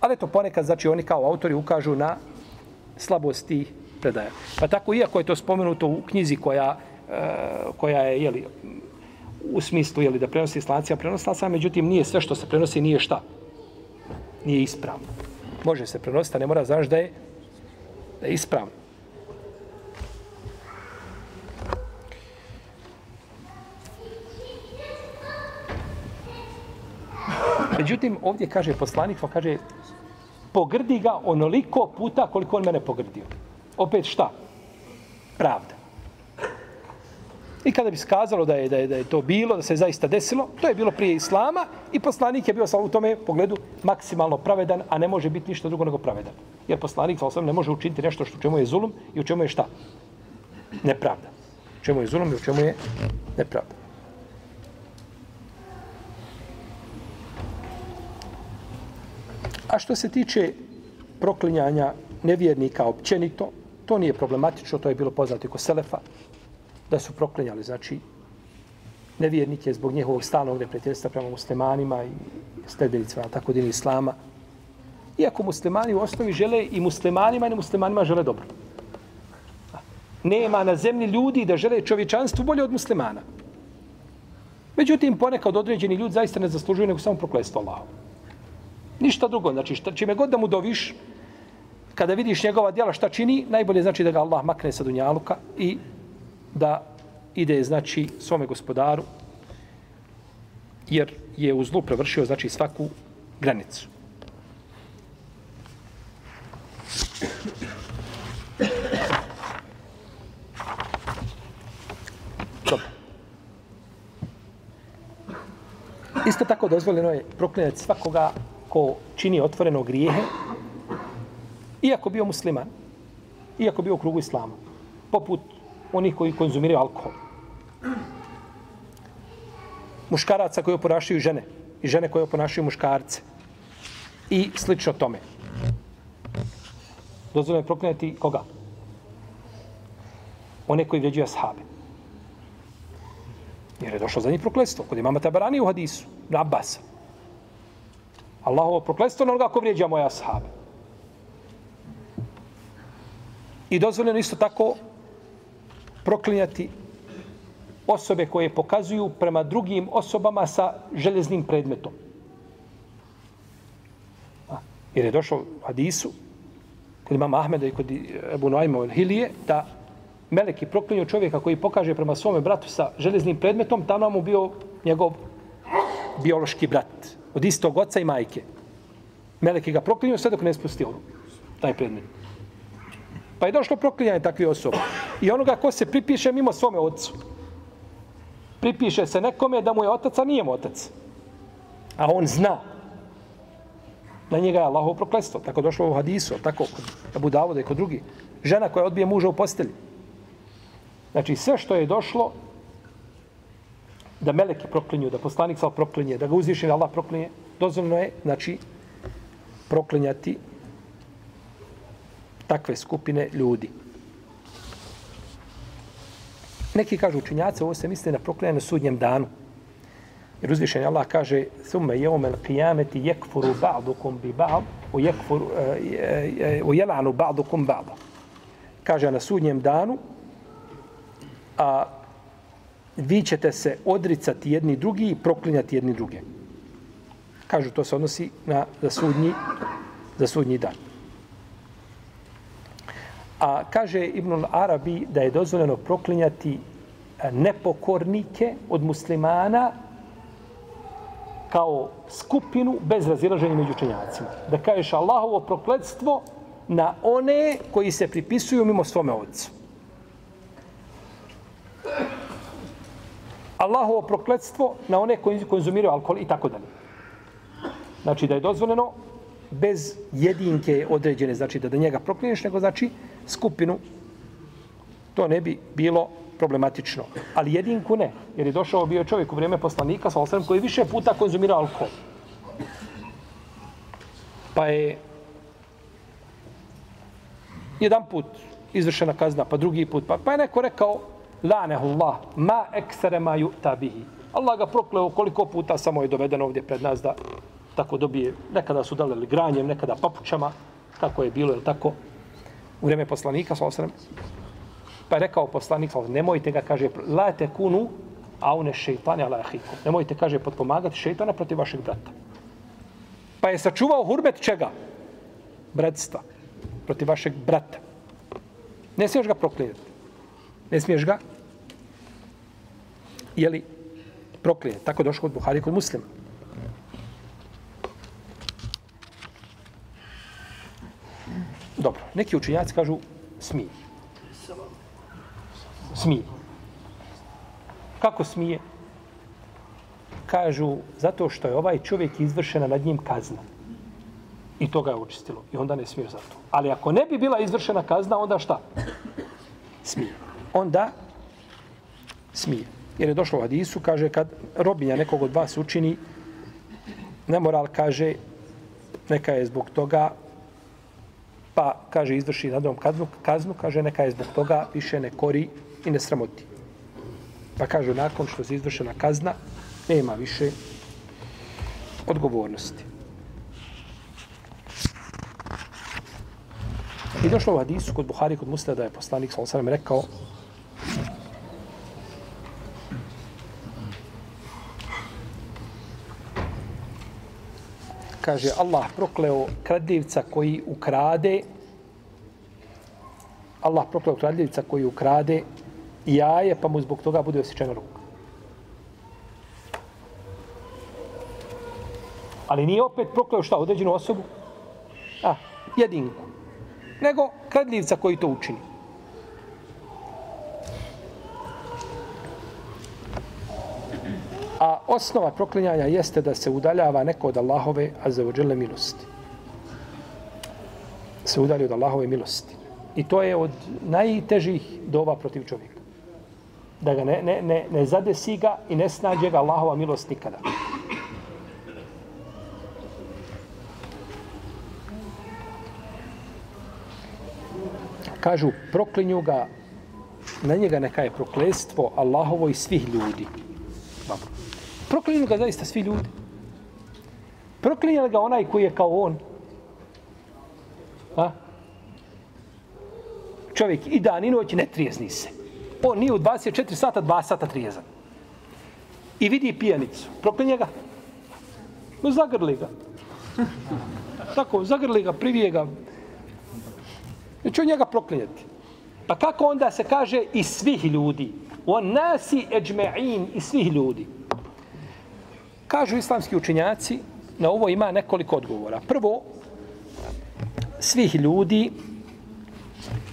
ali to ponekad, znači oni kao autori ukažu na slabosti predaja. Pa tako, iako je to spomenuto u knjizi koja, e, koja je, jeli, u smislu jeli, da prenosi islancija prenoslaca, međutim nije sve što se prenosi nije šta. Nije ispravno. Može se prenositi, a ne mora znaš da je, da je ispravno. Međutim, ovdje kaže poslanik, pa kaže, pogrdi ga onoliko puta koliko on mene pogrdio. Opet šta? Pravda. I kada bi skazalo da je, da je, da je to bilo, da se je zaista desilo, to je bilo prije Islama i poslanik je bio sa u tome pogledu maksimalno pravedan, a ne može biti ništa drugo nego pravedan. Jer poslanik sa ne može učiniti nešto što čemu je zulum i u čemu je šta? Nepravda. U čemu je zulum i u čemu je nepravda. A što se tiče proklinjanja nevjernika općenito, to nije problematično, to je bilo poznato i ko Selefa, da su proklinjali, znači, nevjernike zbog njihovog stalnog neprijateljstva prema muslimanima i sledbenicima, tako din islama. Iako muslimani u osnovi žele i muslimanima i nemuslimanima žele dobro. Nema na zemlji ljudi da žele čovječanstvu bolje od muslimana. Međutim, ponekad određeni ljudi zaista ne zaslužuju nego samo proklestvo Allahom. Ništa drugo. Znači, šta, čime god da mu doviš, kada vidiš njegova djela šta čini, najbolje znači da ga Allah makne sa dunjaluka i da ide, znači, svome gospodaru, jer je u zlu prevršio, znači, svaku granicu. Dobro. Isto tako dozvoljeno je proklinjati svakoga ko čini otvoreno grijehe Iako bio musliman, iako bio u krugu islama, poput onih koji konzumiraju alkohol. Muškaraca koji oponašaju žene i žene koje oponašaju muškarce. I slično tome. Dozvoljeno je proklinjati koga? One koji vređuju ashabe. Jer je došlo za njih prokletstvo. Kod imama Tabarani u hadisu, na Abbasa. Allahovo prokletstvo na onoga ko vrijeđa moja ashabe. I dozvoljeno isto tako proklinjati osobe koje pokazuju prema drugim osobama sa željeznim predmetom. A, jer je došlo u hadisu kod imama Ahmeda i kod e, Ebu Noajma Hilije da meleki proklinju čovjeka koji pokaže prema svome bratu sa železnim predmetom, tamo mu bio njegov biološki brat od istog oca i majke. Meleki ga proklinju sve dok ne spusti ono, taj predmet. Pa je došlo proklinjanje takve osobe. I onoga ko se pripiše mimo svome ocu. Pripiše se nekome da mu je otac, a nije mu otac. A on zna. Na njega je Allahov prokletstvo. Tako došlo u hadisu, tako kod Abu Davuda i kod drugi. Žena koja odbije muža u postelji. Znači sve što je došlo da meleki proklinju, da poslanik sa proklinje, da ga uzvišen Allah proklinje, dozvoljeno je, znači, proklinjati takve skupine ljudi. Neki kažu učinjaci, ovo se misli na proklinjanje na sudnjem danu. Jer uzvišenje Allah kaže Thumme jeumel qiyameti jekfuru ba'dukum bi ba'd u jekfuru u eh, jelanu eh, eh, ba'dukum ba'da. Kaže na sudnjem danu a vi ćete se odricati jedni drugi i proklinjati jedni druge. Kažu, to se odnosi na za sudnji, za sudnji dan. A kaže Ibn Arabi da je dozvoljeno proklinjati e, nepokornike od muslimana kao skupinu bez razilaženja među učenjacima. Da kažeš Allahovo prokledstvo na one koji se pripisuju mimo svome ocu. Allahovo prokletstvo na one koji konzumiraju alkohol i tako dalje. Znači da je dozvoljeno bez jedinke određene, znači da da njega proklinješ, nego znači skupinu, to ne bi bilo problematično. Ali jedinku ne, jer je došao bio čovjek u vrijeme poslanika, sa osrem, koji više puta konzumira alkohol. Pa je jedan put izvršena kazna, pa drugi put, pa, pa je neko rekao, lanehu Allah, ma eksere ma ju'ta bihi. Allah ga prokleo koliko puta samo je doveden ovdje pred nas da tako dobije, nekada su dalili granjem, nekada papučama, tako je bilo, je tako, u vreme poslanika, sa osrem. Pa je rekao poslanik, nemojte ga, kaže, la te kunu, a une šeitane ala ahiku. Nemojte, kaže, potpomagati šeitana protiv vašeg brata. Pa je sačuvao hurbet čega? Bratstva. Protiv vašeg brata. Ne smiješ ga proklijeti. Ne smiješ ga jeli, proklijeti. Tako došlo od Buhari kod muslima. Dobro, neki učinjaci kažu smije. Smije. Kako smije? Kažu, zato što je ovaj čovjek izvršena nad njim kazna. I to ga je učistilo. I onda ne smije za to. Ali ako ne bi bila izvršena kazna, onda šta? Smije. Onda smije. Jer je došlo u hadisu, kaže, kad robinja nekog od vas učini, nemoral kaže, neka je zbog toga, pa, kaže, izvrši nadom kaznu, kaznu, kaže, neka je zbog toga više ne kori i ne sramoti. Pa kaže, nakon što se izvršena kazna, nema više odgovornosti. I došlo u hadisu kod Buhari, kod Musleda, da je poslanik, sallam, rekao, kaže Allah prokleo kradljivca koji ukrade Allah prokleo kradljivca koji ukrade jaje pa mu zbog toga bude osjećena ruka. Ali nije opet prokleo šta, određenu osobu? A, jedinku. Nego kradljivca koji to učini. A osnova proklinjanja jeste da se udaljava neko od Allahove azzawajalla milosti. se udalji od Allahove milosti. I to je od najtežih dova protiv čovjeka. Da ga ne, ne, ne, ne zadesi ga i ne snađe ga Allahova milost nikada. Kažu, proklinju ga, na njega neka je proklestvo Allahovo i svih ljudi. Dobro. Proklinju ga zaista svi ljudi. Proklinje ga onaj koji je kao on? A? Čovjek i dan i noć ne trijezni se. On nije u 24 sata, 2 sata trijezan. I vidi pijanicu. Proklinje ga. No, zagrli ga. Tako, zagrli ga, privije ga. Znači, Neću njega proklinjati. Pa kako onda se kaže i svih ljudi? On nasi eđme'in i svih ljudi. Kažu islamski učinjaci, na ovo ima nekoliko odgovora. Prvo, svih ljudi,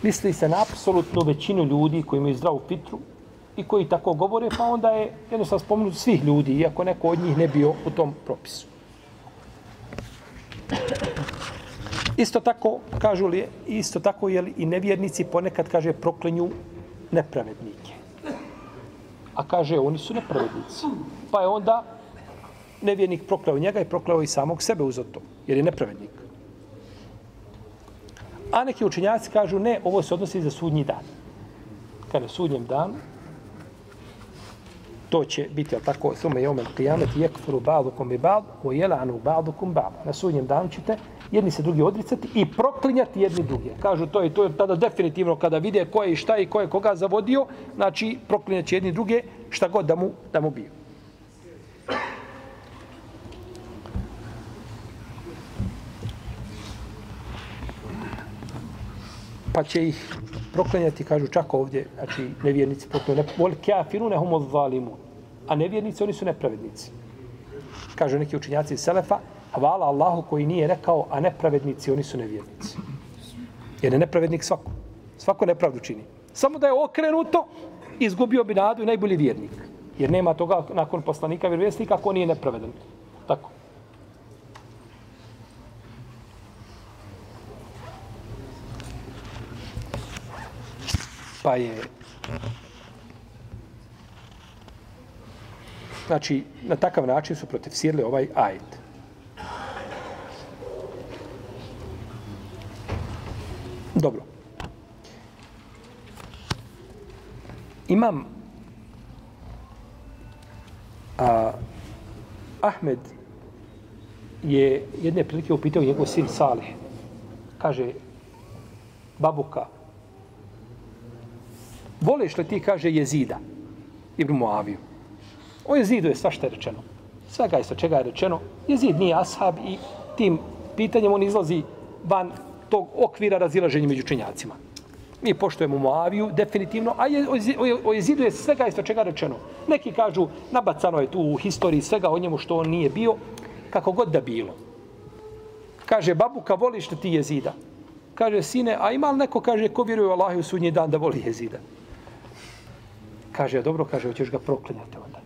misli se na apsolutnu većinu ljudi koji imaju zdravu fitru i koji tako govore, pa onda je jednostavno spomenut svih ljudi, iako neko od njih ne bio u tom propisu. Isto tako, kažu li, isto tako je li i nevjernici ponekad kaže proklinju nepravednik. A kaže, oni su nepravednici. Pa je onda nevjernik prokleo njega i prokleo i samog sebe uz to, jer je nepravednik. A neki učenjaci kažu, ne, ovo se odnosi za sudnji dan. Kada je sudnjem danu, to će biti, ali tako, sume jomel qiyamet yakfuru ba'dukum bi ba'd wa yal'anu ba'dukum ba'd. Na sudnjem danu ćete jedni se drugi odricati i proklinjati jedni druge. Kažu to je to je tada definitivno kada vide ko je i šta i ko je koga zavodio, znači proklinjaće jedni druge šta god da mu da mu bio. pa će ih proklanjati, kažu čak ovdje, znači nevjernici, potom ne, vol kafirune humo zalimun. a nevjernici, oni su nepravednici. Kažu neki učinjaci iz Selefa, hvala Allahu koji nije rekao, a nepravednici, oni su nevjernici. Jer je nepravednik svako. Svako nepravdu čini. Samo da je okrenuto, izgubio bi nadu i najbolji vjernik. Jer nema toga nakon poslanika vjerovjesnika ako nije nepravedan. Tako. pa je znači na takav način su protivsirali ovaj ajet. Dobro. Imam a, Ahmed je jedne prilike upitao njegov sin Salih. Kaže, babuka, Voliš li ti, kaže, jezida, Ibn Muaviju? O jezidu je svašta je rečeno. Svega je sa čega je rečeno. Jezid nije ashab i tim pitanjem on izlazi van tog okvira razilaženja među činjacima. Mi poštujemo Moaviju, definitivno, a je, o, o jezidu je svega je sve čega rečeno. Neki kažu, nabacano je tu u historiji svega o njemu što on nije bio, kako god da bilo. Kaže, babuka, voliš li ti jezida? Kaže, sine, a ima li neko, kaže, ko vjeruje u Allah u sudnji dan da voli jezida? Kaže, dobro, kaže, hoćeš ga proklinjati onda.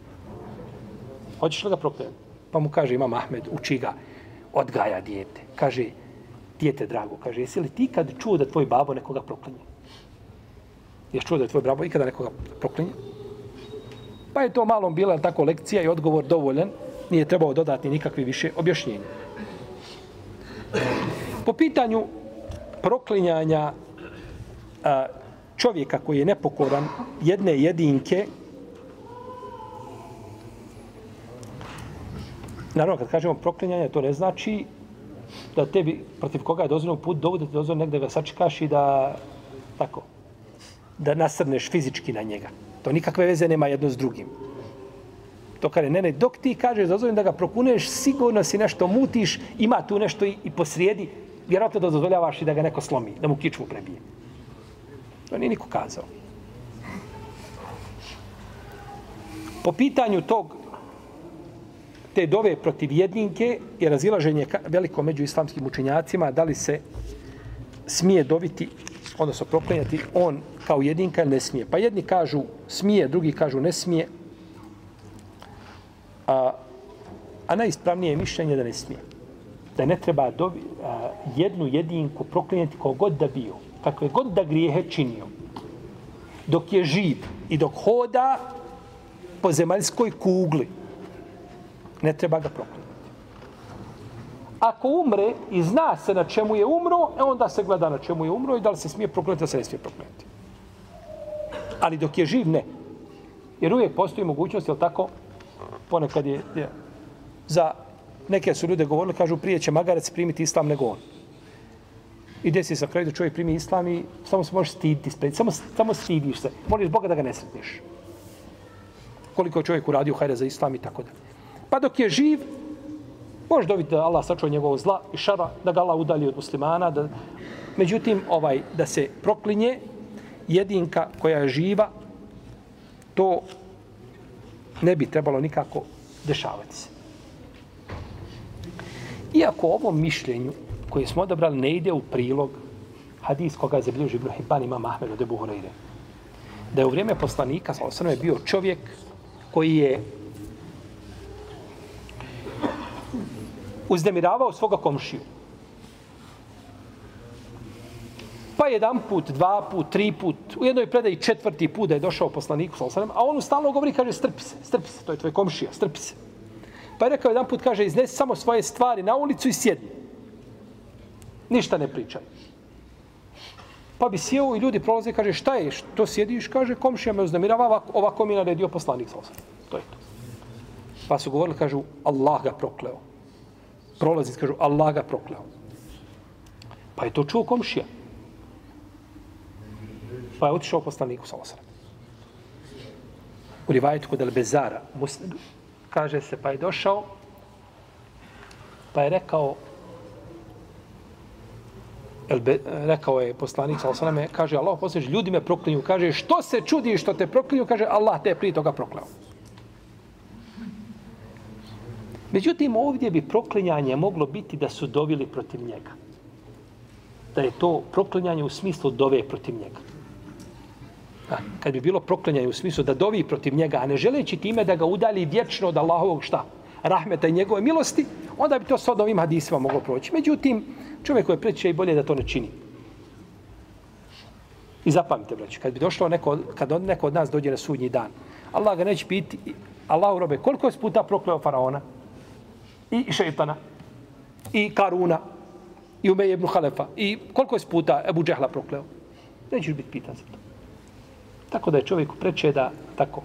Hoćeš li ga proklinjati? Pa mu kaže, imam Ahmed, uči ga, odgaja dijete. Kaže, dijete drago, kaže, jesi li ti kad čuo da tvoj babo nekoga proklinje? Jesi čuo da je tvoj babo ikada nekoga proklinje? Pa je to malom bila tako lekcija i odgovor dovoljan, nije trebao dodati nikakvi više objašnjenja. Po pitanju proklinjanja a, čovjeka koji je nepokoran jedne jedinke, naravno kad kažemo proklinjanje, to ne znači da tebi, protiv koga je dozvoljeno put dovu, da ti dozvoljeno negde ga sačekaš i da, tako, da nasrneš fizički na njega. To nikakve veze nema jedno s drugim. To kada ne, ne, dok ti kažeš dozvoljeno da ga prokuneš, sigurno si nešto mutiš, ima tu nešto i, i posrijedi, vjerojatno da dozvoljavaš i da ga neko slomi, da mu kičmu prebije. To nije niko kazao. Po pitanju tog te dove protiv jedinke je razilaženje veliko među islamskim učenjacima da li se smije dobiti, odnosno proklenjati on kao jedinka ili ne smije. Pa jedni kažu smije, drugi kažu ne smije. A, a najispravnije je mišljenje da ne smije. da ne treba dobi, a, jednu jedinku proklinjati kogod da bio, kakve god da grijehe činio, dok je živ i dok hoda po zemaljskoj kugli, ne treba ga proklinjati. Ako umre i zna se na čemu je umro, e onda se gleda na čemu je umro i da li se smije proklinjati, da se ne smije proklinjati. Ali dok je živ, ne. Jer uvijek postoji mogućnost, je tako, ponekad je, je za neke su ljude govorili, kažu prije će magarac primiti islam nego on. I desi se kraj da čovjek primi islam i samo se možeš stiditi spred, samo, samo stidiš se. Moliš Boga da ga ne sretniš. Koliko je čovjek uradio hajde za islam i tako dalje. Pa dok je živ, može dobiti da Allah sačuva njegovog zla i šara, da ga Allah udalji od muslimana. Da... Međutim, ovaj da se proklinje jedinka koja je živa, to ne bi trebalo nikako dešavati se. Iako ovom mišljenju koje smo odabrali ne ide u prilog hadis koga je zabilježio Ibn Hibban ima Mahmed od Ebu Hureyre. Da je u vrijeme poslanika, sa osrme, bio čovjek koji je uzdemiravao svoga komšiju. Pa jedan put, dva put, tri put, u jednoj predaji četvrti put da je došao poslaniku, a on stalno govori, kaže, strpi se, strpi se, to je tvoj komšija, strpi se. Pa je rekao jedan put, kaže, iznesi samo svoje stvari na ulicu i sjedni. Ništa ne pričaj. Pa bi sjeo i ljudi prolaze i kaže, šta je, što sjediš? Kaže, komšija me uznemirava, ovako mi je naredio poslanik. To je to. Pa su govorili, kažu, Allah ga prokleo. Prolazi, kažu, Allah ga prokleo. Pa je to čuo komšija. Pa je otišao poslaniku sa osam. U rivajetu kod Elbezara, muslimu, kaže se, pa je došao, pa je rekao, Elbe, rekao je poslanik sa osaname, kaže Allah posljedno, ljudi me proklinju, kaže što se čudi što te proklinju, kaže Allah te prije toga prokleo. Međutim, ovdje bi proklinjanje moglo biti da su dovili protiv njega. Da je to proklinjanje u smislu dove protiv njega. A, kad bi bilo proklinjanje u smislu da dovi protiv njega, a ne želeći time da ga udali vječno od Allahovog šta? Rahmeta i njegove milosti, onda bi to s ovim hadisima moglo proći. Međutim, čovjek koji je preće i bolje da to ne čini. I zapamite, braći, kad bi došlo neko, kad neko od nas dođe na sudnji dan, Allah ga neće piti, Allah urobe, koliko je puta prokleo faraona? I šeitana? I Karuna? I Umeje ibn Halefa? I koliko je puta Ebu Džehla prokleo? Nećeš biti pitan za to. Tako da je čovjeku preče da, tako,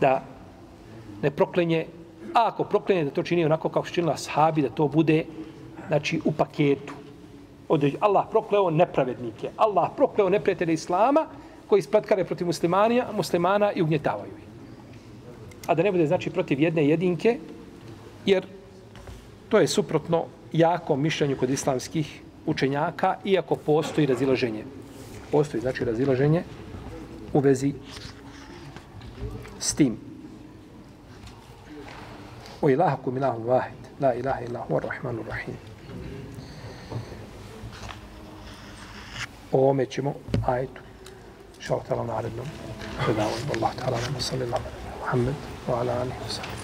da ne proklenje, a ako proklenje da to čini onako kao što činila sahabi, da to bude znači u paketu. Određu, Allah prokleo nepravednike. Allah prokleo neprijatelje Islama koji isplatkare protiv muslimanija, muslimana i ugnjetavaju ih. A da ne bude znači protiv jedne jedinke, jer to je suprotno jakom mišljenju kod islamskih učenjaka, iako postoji razilaženje. Postoji znači razilaženje u vezi s tim. O ilahakum ilahum vahid, la ilaha illahu ar-Rahmanu rahim. O ovome ćemo ajetu. Šao tala narednom predavanju. Allah ta'ala nama sallallahu alaihi Muhammed wa ala alihi wa sallam.